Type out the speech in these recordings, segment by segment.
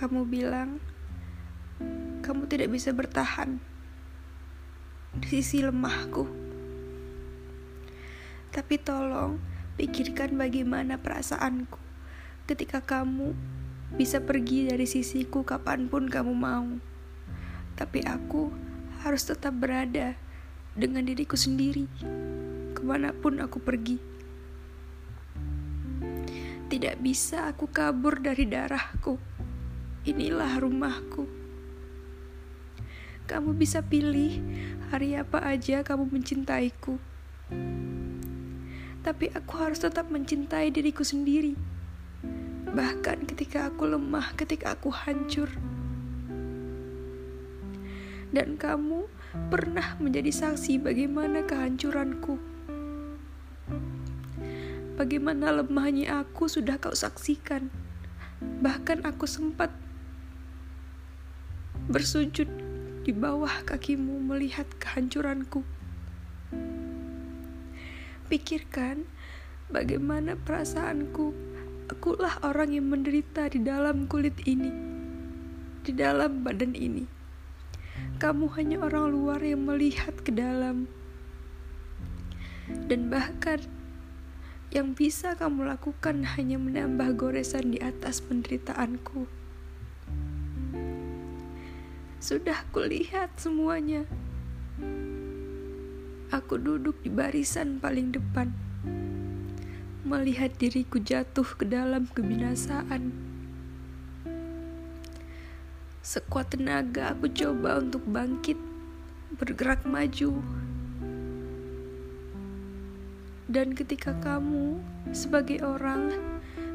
Kamu bilang kamu tidak bisa bertahan di sisi lemahku. Tapi tolong pikirkan bagaimana perasaanku ketika kamu bisa pergi dari sisiku kapan pun kamu mau. Tapi aku harus tetap berada dengan diriku sendiri ke mana pun aku pergi. Tidak bisa aku kabur dari darahku. Inilah rumahku. Kamu bisa pilih hari apa aja kamu mencintaiku. Tapi aku harus tetap mencintai diriku sendiri. Bahkan ketika aku lemah, ketika aku hancur. Dan kamu pernah menjadi saksi bagaimana kehancuranku Bagaimana lemahnya aku sudah kau saksikan. Bahkan aku sempat bersujud di bawah kakimu melihat kehancuranku. Pikirkan bagaimana perasaanku. Akulah orang yang menderita di dalam kulit ini, di dalam badan ini. Kamu hanya orang luar yang melihat ke dalam, dan bahkan yang bisa kamu lakukan hanya menambah goresan di atas penderitaanku. Sudah kulihat semuanya. Aku duduk di barisan paling depan, melihat diriku jatuh ke dalam kebinasaan. Sekuat tenaga aku coba untuk bangkit, bergerak maju, dan ketika kamu, sebagai orang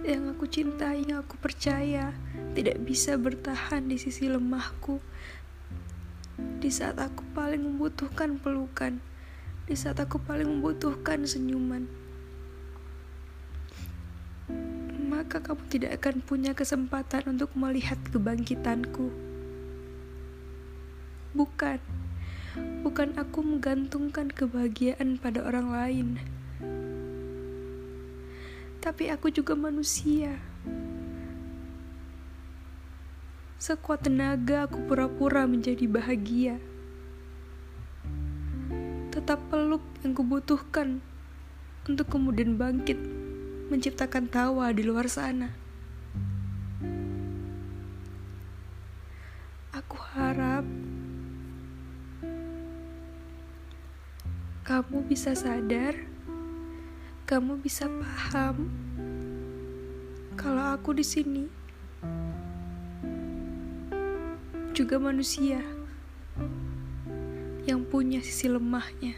yang aku cintai, yang aku percaya, tidak bisa bertahan di sisi lemahku, di saat aku paling membutuhkan pelukan, di saat aku paling membutuhkan senyuman, maka kamu tidak akan punya kesempatan untuk melihat kebangkitanku. Bukan, bukan aku menggantungkan kebahagiaan pada orang lain tapi aku juga manusia. Sekuat tenaga aku pura-pura menjadi bahagia. Tetap peluk yang kubutuhkan untuk kemudian bangkit menciptakan tawa di luar sana. Aku harap kamu bisa sadar kamu bisa paham kalau aku di sini juga manusia yang punya sisi lemahnya.